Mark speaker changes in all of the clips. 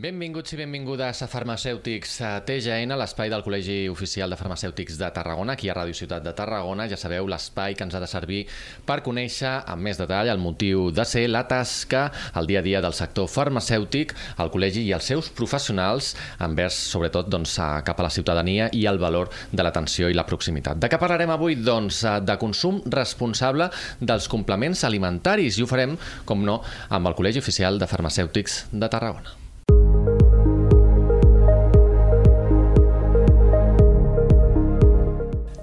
Speaker 1: Benvinguts i benvingudes a Farmacèutics a TGN, l'espai del Col·legi Oficial de Farmacèutics de Tarragona, aquí a Ràdio Ciutat de Tarragona. Ja sabeu, l'espai que ens ha de servir per conèixer amb més detall el motiu de ser la tasca, el dia a dia del sector farmacèutic, el col·legi i els seus professionals envers, sobretot, doncs, cap a la ciutadania i el valor de l'atenció i la proximitat. De què parlarem avui? Doncs de consum responsable dels complements alimentaris i ho farem, com no, amb el Col·legi Oficial de Farmacèutics de Tarragona.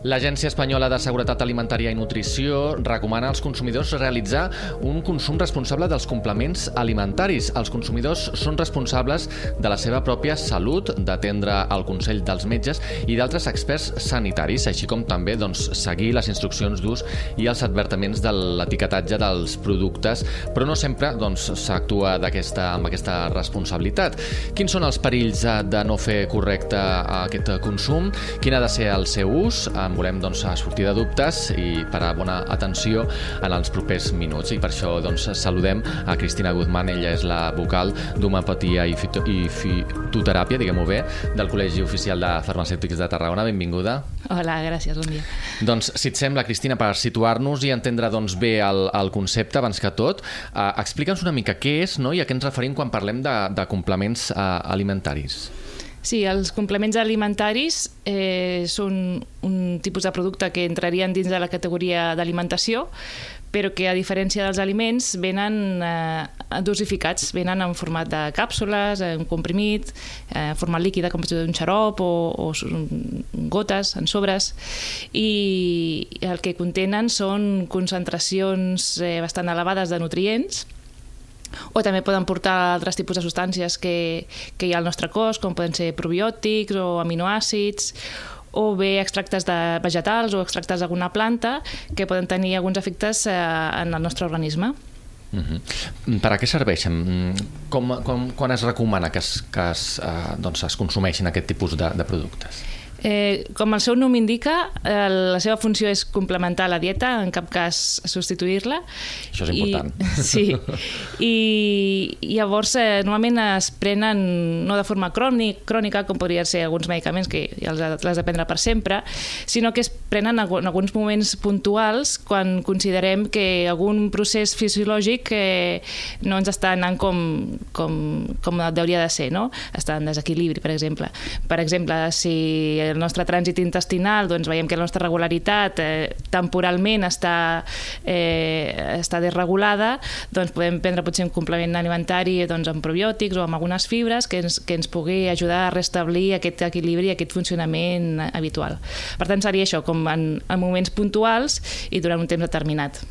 Speaker 1: L'Agència Espanyola de Seguretat Alimentària i Nutrició recomana als consumidors realitzar un consum responsable dels complements alimentaris. Els consumidors són responsables de la seva pròpia salut, d'atendre el consell dels metges i d'altres experts sanitaris, així com també doncs, seguir les instruccions d'ús i els advertiments de l'etiquetatge dels productes, però no sempre doncs, s'actua doncs, amb aquesta responsabilitat. Quins són els perills de no fer correcte aquest consum? Quin ha de ser el seu ús? Amb volem doncs, sortir de dubtes i parar bona atenció en els propers minuts. I per això doncs, saludem a Cristina Guzmán, ella és la vocal d'homeopatia i, fito i fitoteràpia, diguem-ho bé, del Col·legi Oficial de Farmacèutics de Tarragona. Benvinguda.
Speaker 2: Hola, gràcies, bon dia.
Speaker 1: Doncs, si et sembla, Cristina, per situar-nos i entendre doncs, bé el, el concepte, abans que tot, eh, explica'ns una mica què és no? i a què ens referim quan parlem de, de complements eh, alimentaris.
Speaker 2: Sí, els complements alimentaris eh, són un tipus de producte que entrarien dins de la categoria d'alimentació, però que a diferència dels aliments venen eh, dosificats, venen en format de càpsules, en comprimit, eh, format líquida com un xarop o, o gotes, en sobres, i el que contenen són concentracions eh, bastant elevades de nutrients, o també poden portar altres tipus de substàncies que, que hi ha al nostre cos, com poden ser probiòtics o aminoàcids, o bé extractes de vegetals o extractes d'alguna planta que poden tenir alguns efectes eh, en el nostre organisme.
Speaker 1: Uh -huh. Per a què serveixen? Com, com, quan es recomana que es, que es, eh, doncs es consumeixin aquest tipus de, de productes?
Speaker 2: Eh, com el seu nom indica, eh, la seva funció és complementar la dieta, en cap cas substituir-la.
Speaker 1: Això és important.
Speaker 2: I, sí. I llavors, eh, normalment es prenen no de forma crònic, crònica, com podrien ser alguns medicaments que ja els, has de prendre per sempre, sinó que es prenen en alguns moments puntuals quan considerem que algun procés fisiològic eh, no ens està anant com, com, com hauria de ser, no? està en desequilibri, per exemple. Per exemple, si el nostre trànsit intestinal doncs veiem que la nostra regularitat eh, temporalment està, eh, està desregulada, doncs podem prendre potser un complement alimentari doncs, amb probiòtics o amb algunes fibres que ens, que ens pugui ajudar a restablir aquest equilibri, aquest funcionament habitual. Per tant, seria això, com en, en moments puntuals i durant un temps determinat.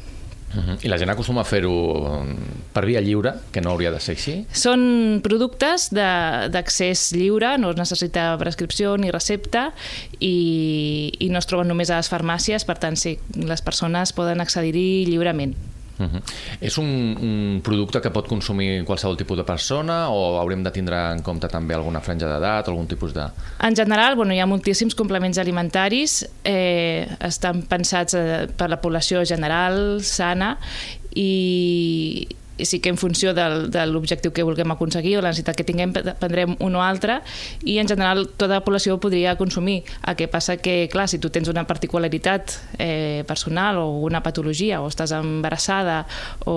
Speaker 1: Uh -huh. I la gent acostuma a fer-ho per via lliure, que no hauria de ser així?
Speaker 2: Són productes d'accés lliure, no es necessita prescripció ni recepta i, i no es troben només a les farmàcies, per tant, sí, les persones poden accedir-hi lliurement.
Speaker 1: Uh -huh. És un, un producte que pot consumir qualsevol tipus de persona o haurem de tindre en compte també alguna franja d'edat algun tipus de...
Speaker 2: En general, bueno, hi ha moltíssims complements alimentaris, eh, estan pensats eh, per la població general, sana, i, i sí que en funció del, de l'objectiu que vulguem aconseguir o la necessitat que tinguem prendrem un o altre i en general tota la població podria consumir. El que passa que, clar, si tu tens una particularitat eh, personal o una patologia o estàs embarassada o,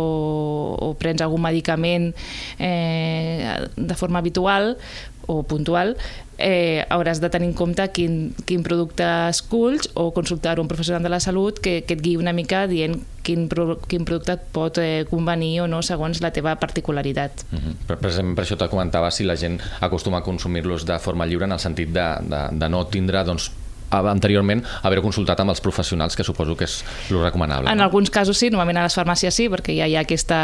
Speaker 2: o prens algun medicament eh, de forma habitual o puntual, eh, hauràs de tenir en compte quin, quin producte esculls o consultar un professional de la salut que, que et guiï una mica dient quin, pro, quin producte et pot eh, convenir o no segons la teva particularitat.
Speaker 1: -huh. per, per, per això te comentava si la gent acostuma a consumir-los de forma lliure en el sentit de, de, de no tindre doncs, anteriorment haver consultat amb els professionals, que suposo que és el recomanable.
Speaker 2: En no? alguns casos sí, normalment a les farmàcies sí, perquè ja hi ha aquesta,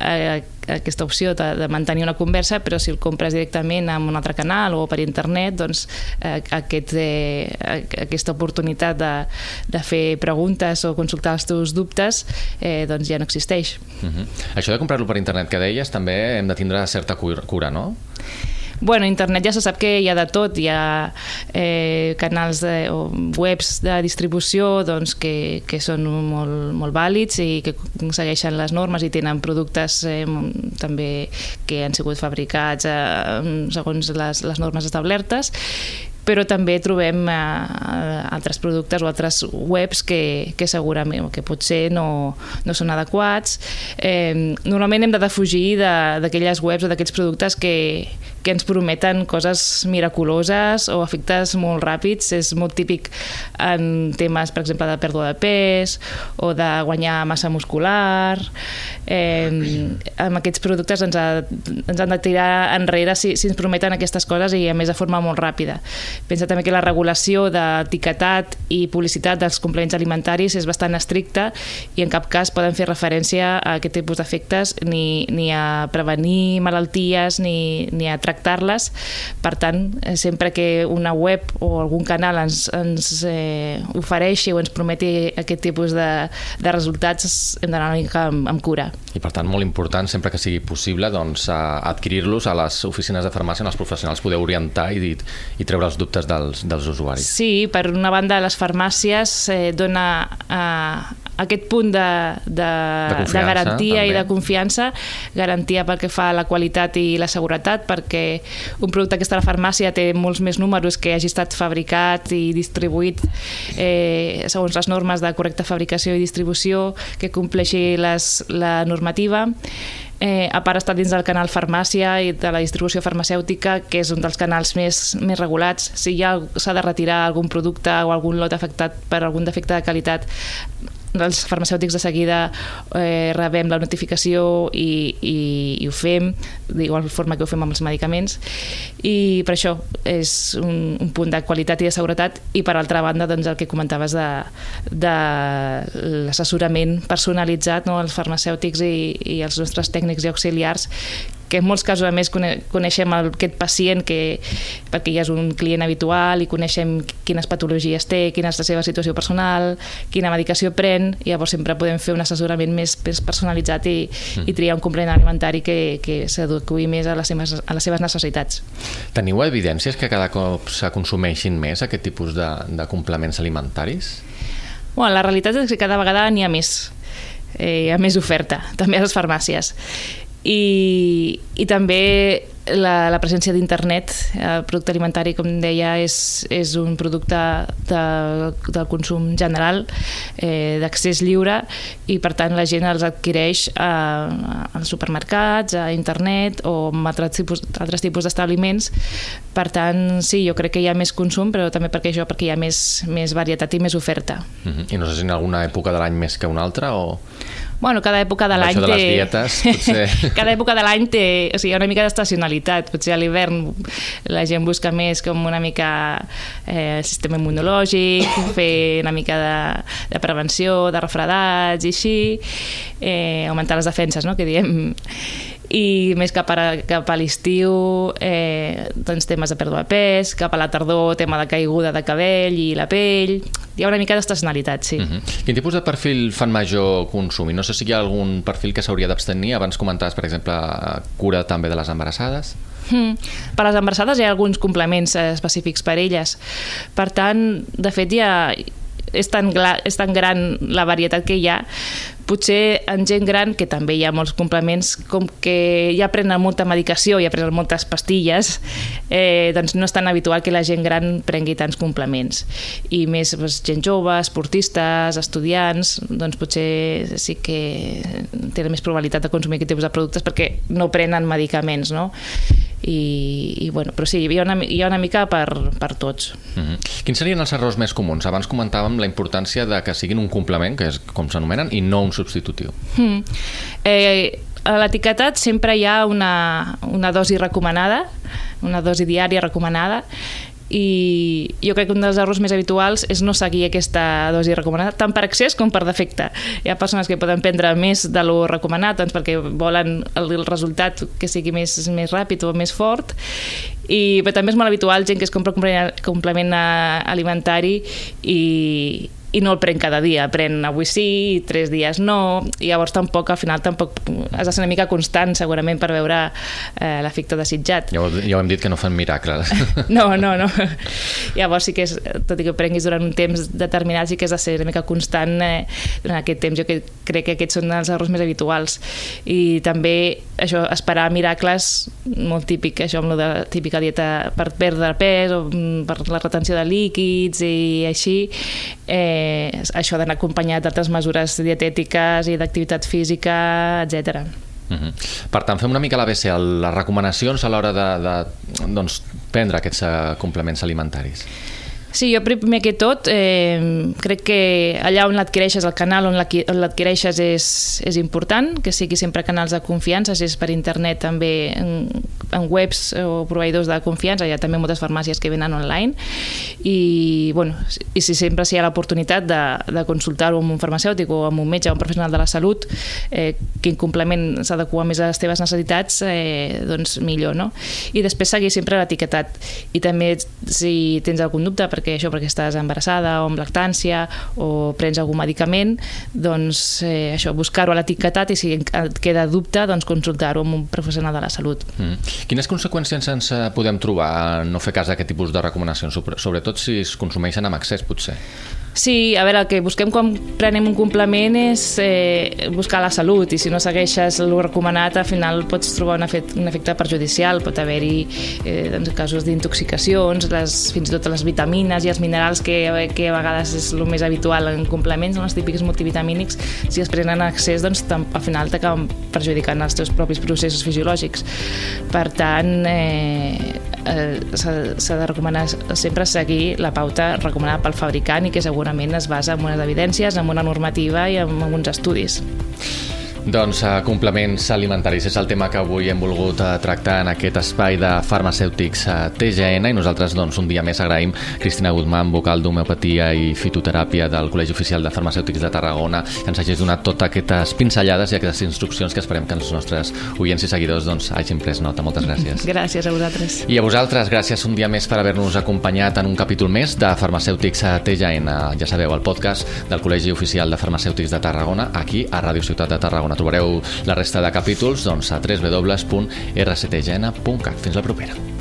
Speaker 2: eh, aquesta opció de, de mantenir una conversa, però si el compres directament en un altre canal o per internet, doncs eh, aquest, eh, aquesta oportunitat de, de fer preguntes o consultar els teus dubtes eh, doncs ja no existeix.
Speaker 1: Uh -huh. Això de comprar-lo per internet que deies, també hem de tindre certa cura, no?
Speaker 2: Bueno, internet ja se sap que hi ha de tot, hi ha eh, canals de, o webs de distribució doncs, que, que són molt, molt vàlids i que segueixen les normes i tenen productes eh, també que han sigut fabricats eh, segons les, les normes establertes però també trobem eh, altres productes o altres webs que, que segurament que potser no, no són adequats. Eh, normalment hem de defugir d'aquelles de, webs o d'aquests productes que, que ens prometen coses miraculoses o efectes molt ràpids. És molt típic en temes, per exemple, de pèrdua de pes o de guanyar massa muscular. Eh, amb aquests productes ens, ha, ens han de tirar enrere si, si ens prometen aquestes coses i a més de forma molt ràpida. Pensa també que la regulació d'etiquetat i publicitat dels complements alimentaris és bastant estricta i en cap cas poden fer referència a aquest tipus d'efectes ni, ni a prevenir malalties ni, ni a tractar-les. Per tant, eh, sempre que una web o algun canal ens, ens eh, ofereixi o ens prometi aquest tipus de, de resultats hem d'anar una mica amb, amb cura.
Speaker 1: I per tant, molt important, sempre que sigui possible, doncs, adquirir-los a les oficines de farmàcia on els professionals podeu orientar i, i treure els dubtes dels, dels usuaris.
Speaker 2: Sí, per una banda les farmàcies eh, dona eh, aquest punt de, de, de, de garantia també. i de confiança, garantia pel que fa a la qualitat i la seguretat, perquè un producte que està a la farmàcia té molts més números que hagi estat fabricat i distribuït eh, segons les normes de correcta fabricació i distribució, que compleixi les, la normativa eh, a part està dins del canal farmàcia i de la distribució farmacèutica, que és un dels canals més, més regulats. Si s'ha de retirar algun producte o algun lot afectat per algun defecte de qualitat, els farmacèutics de seguida eh, rebem la notificació i, i, i ho fem d'igual forma que ho fem amb els medicaments. I per això és un, un punt de qualitat i de seguretat. I per altra banda doncs, el que comentaves de, de l'assessorament personalitzat no, als farmacèutics i, i als nostres tècnics i auxiliars que en molts casos a més coneixem aquest pacient que, perquè ja és un client habitual i coneixem quines patologies té, quina és la seva situació personal, quina medicació pren, i llavors sempre podem fer un assessorament més, més personalitzat i, mm. i triar un complement alimentari que, que s'adequi més a les, seves, a les seves necessitats.
Speaker 1: Teniu evidències que cada cop se consumeixin més aquest tipus de, de complements alimentaris?
Speaker 2: Bueno, la realitat és que cada vegada n'hi ha més eh, hi ha més oferta, també a les farmàcies i, i també la, la presència d'internet, el producte alimentari, com deia, és, és un producte de, del consum general, eh, d'accés lliure, i per tant la gent els adquireix a, als supermercats, a internet o en altres tipus, altres tipus d'establiments. Per tant, sí, jo crec que hi ha més consum, però també perquè això, perquè hi ha més, més varietat i més oferta.
Speaker 1: Uh -huh. I no sé si en alguna època de l'any més que una altra o...
Speaker 2: Bueno, cada època de l'any
Speaker 1: té...
Speaker 2: de
Speaker 1: les dietes, potser...
Speaker 2: cada època de l'any té... O sigui, una mica d'estacionalitat. Potser a l'hivern la gent busca més com una mica eh, sistema immunològic, fer una mica de, de prevenció, de refredats i així, eh, augmentar les defenses, no?, que diem i més cap a, cap a l'estiu eh, doncs temes de pèrdua de pes, cap a la tardor tema de caiguda de cabell i la pell hi ha una mica d'estacionalitat, sí.
Speaker 1: Mhm. -huh. Quin tipus de perfil fan major consum? I no sé si hi ha algun perfil que s'hauria d'abstenir. Abans comentaves, per exemple, cura també de les embarassades.
Speaker 2: Mm. Per les embarassades hi ha alguns complements eh, específics per elles. Per tant, de fet, hi ha, és tan, és tan gran la varietat que hi ha potser en gent gran, que també hi ha molts complements, com que ja prenen molta medicació, ja prenen moltes pastilles, eh, doncs no és tan habitual que la gent gran prengui tants complements. I més doncs, gent jove, esportistes, estudiants, doncs potser sí que tenen més probabilitat de consumir aquest tipus de productes perquè no prenen medicaments, no? I, i bueno, però sí, hi ha una, hi ha una mica per, per tots.
Speaker 1: Mhm. -huh. Quins serien els errors més comuns? Abans comentàvem la importància de que siguin un complement, que és com s'anomenen, i no un substitutiu. Mm.
Speaker 2: Eh, a l'etiquetat sempre hi ha una, una dosi recomanada, una dosi diària recomanada, i jo crec que un dels errors més habituals és no seguir aquesta dosi recomanada, tant per excés com per defecte. Hi ha persones que poden prendre més de lo recomanat doncs perquè volen el, el resultat que sigui més, més ràpid o més fort, i però també és molt habitual gent que es compra complement alimentari i, i no el pren cada dia, pren avui sí, tres dies no, i llavors tampoc, al final tampoc has de ser una mica constant segurament per veure eh, l'efecte desitjat.
Speaker 1: Ja, ho, ja ho hem dit que no fan miracles.
Speaker 2: No, no, no. Llavors sí que és, tot i que prenguis durant un temps determinat, sí que has de ser una mica constant eh, durant aquest temps. Jo que, crec que aquests són els errors més habituals. I també això, esperar miracles, molt típic, això amb la típica dieta per perdre pes o mm, per la retenció de líquids i així, eh, això d'anar acompanyat d'altres mesures dietètiques i d'activitat física, etc.
Speaker 1: Uh -huh. Per tant, fem una mica l'ABC, les recomanacions a l'hora de, de doncs, prendre aquests uh, complements alimentaris.
Speaker 2: Sí, jo primer que tot eh, crec que allà on l'adquireixes, el canal on l'adquireixes és, és important, que sigui sempre canals de confiança, si és per internet també en, en webs o proveïdors de confiança, hi ha també moltes farmàcies que venen online i, bueno, i si sempre hi ha l'oportunitat de, de consultar-ho amb un farmacèutic o amb un metge o un professional de la salut eh, quin complement s'adequa més a les teves necessitats, eh, doncs millor, no? I després seguir sempre l'etiquetat i també si tens algun dubte, perquè perquè això perquè estàs embarassada o amb lactància o prens algun medicament, doncs eh, això, buscar-ho a l'etiquetat i si et queda dubte, doncs consultar-ho amb un professional de la salut. Mm.
Speaker 1: Quines conseqüències ens eh, podem trobar en no fer cas d'aquest tipus de recomanacions, sobretot si es consumeixen amb excés, potser?
Speaker 2: Sí, a veure, el que busquem quan prenem un complement és eh, buscar la salut i si no segueixes el recomanat al final pots trobar un efecte, un efecte perjudicial, pot haver-hi eh, doncs, casos d'intoxicacions, fins i tot les vitamines i els minerals que, que a vegades és el més habitual en complements, els típics multivitamínics, si es prenen en excés doncs al final t'acaben perjudicant els teus propis processos fisiològics. Per tant, eh, eh, s'ha de recomanar sempre seguir la pauta recomanada pel fabricant i que segurament es basa en unes evidències, en una normativa i en uns estudis.
Speaker 1: Doncs uh, complements alimentaris és el tema que avui hem volgut uh, tractar en aquest espai de farmacèutics uh, eh, TGN i nosaltres doncs, un dia més agraïm Cristina Guzmán, vocal d'homeopatia i fitoteràpia del Col·legi Oficial de Farmacèutics de Tarragona, que ens hagis donat totes aquestes pinzellades i aquestes instruccions que esperem que els nostres oients i seguidors doncs, hagin pres nota. Moltes gràcies.
Speaker 2: Gràcies a vosaltres.
Speaker 1: I a vosaltres, gràcies un dia més per haver-nos acompanyat en un capítol més de Farmacèutics TGN. Ja sabeu, el podcast del Col·legi Oficial de Farmacèutics de Tarragona, aquí a Ràdio Ciutat de Tarragona Trobareu la resta de capítols doncs, a www.rctgena.cat. Fins la propera.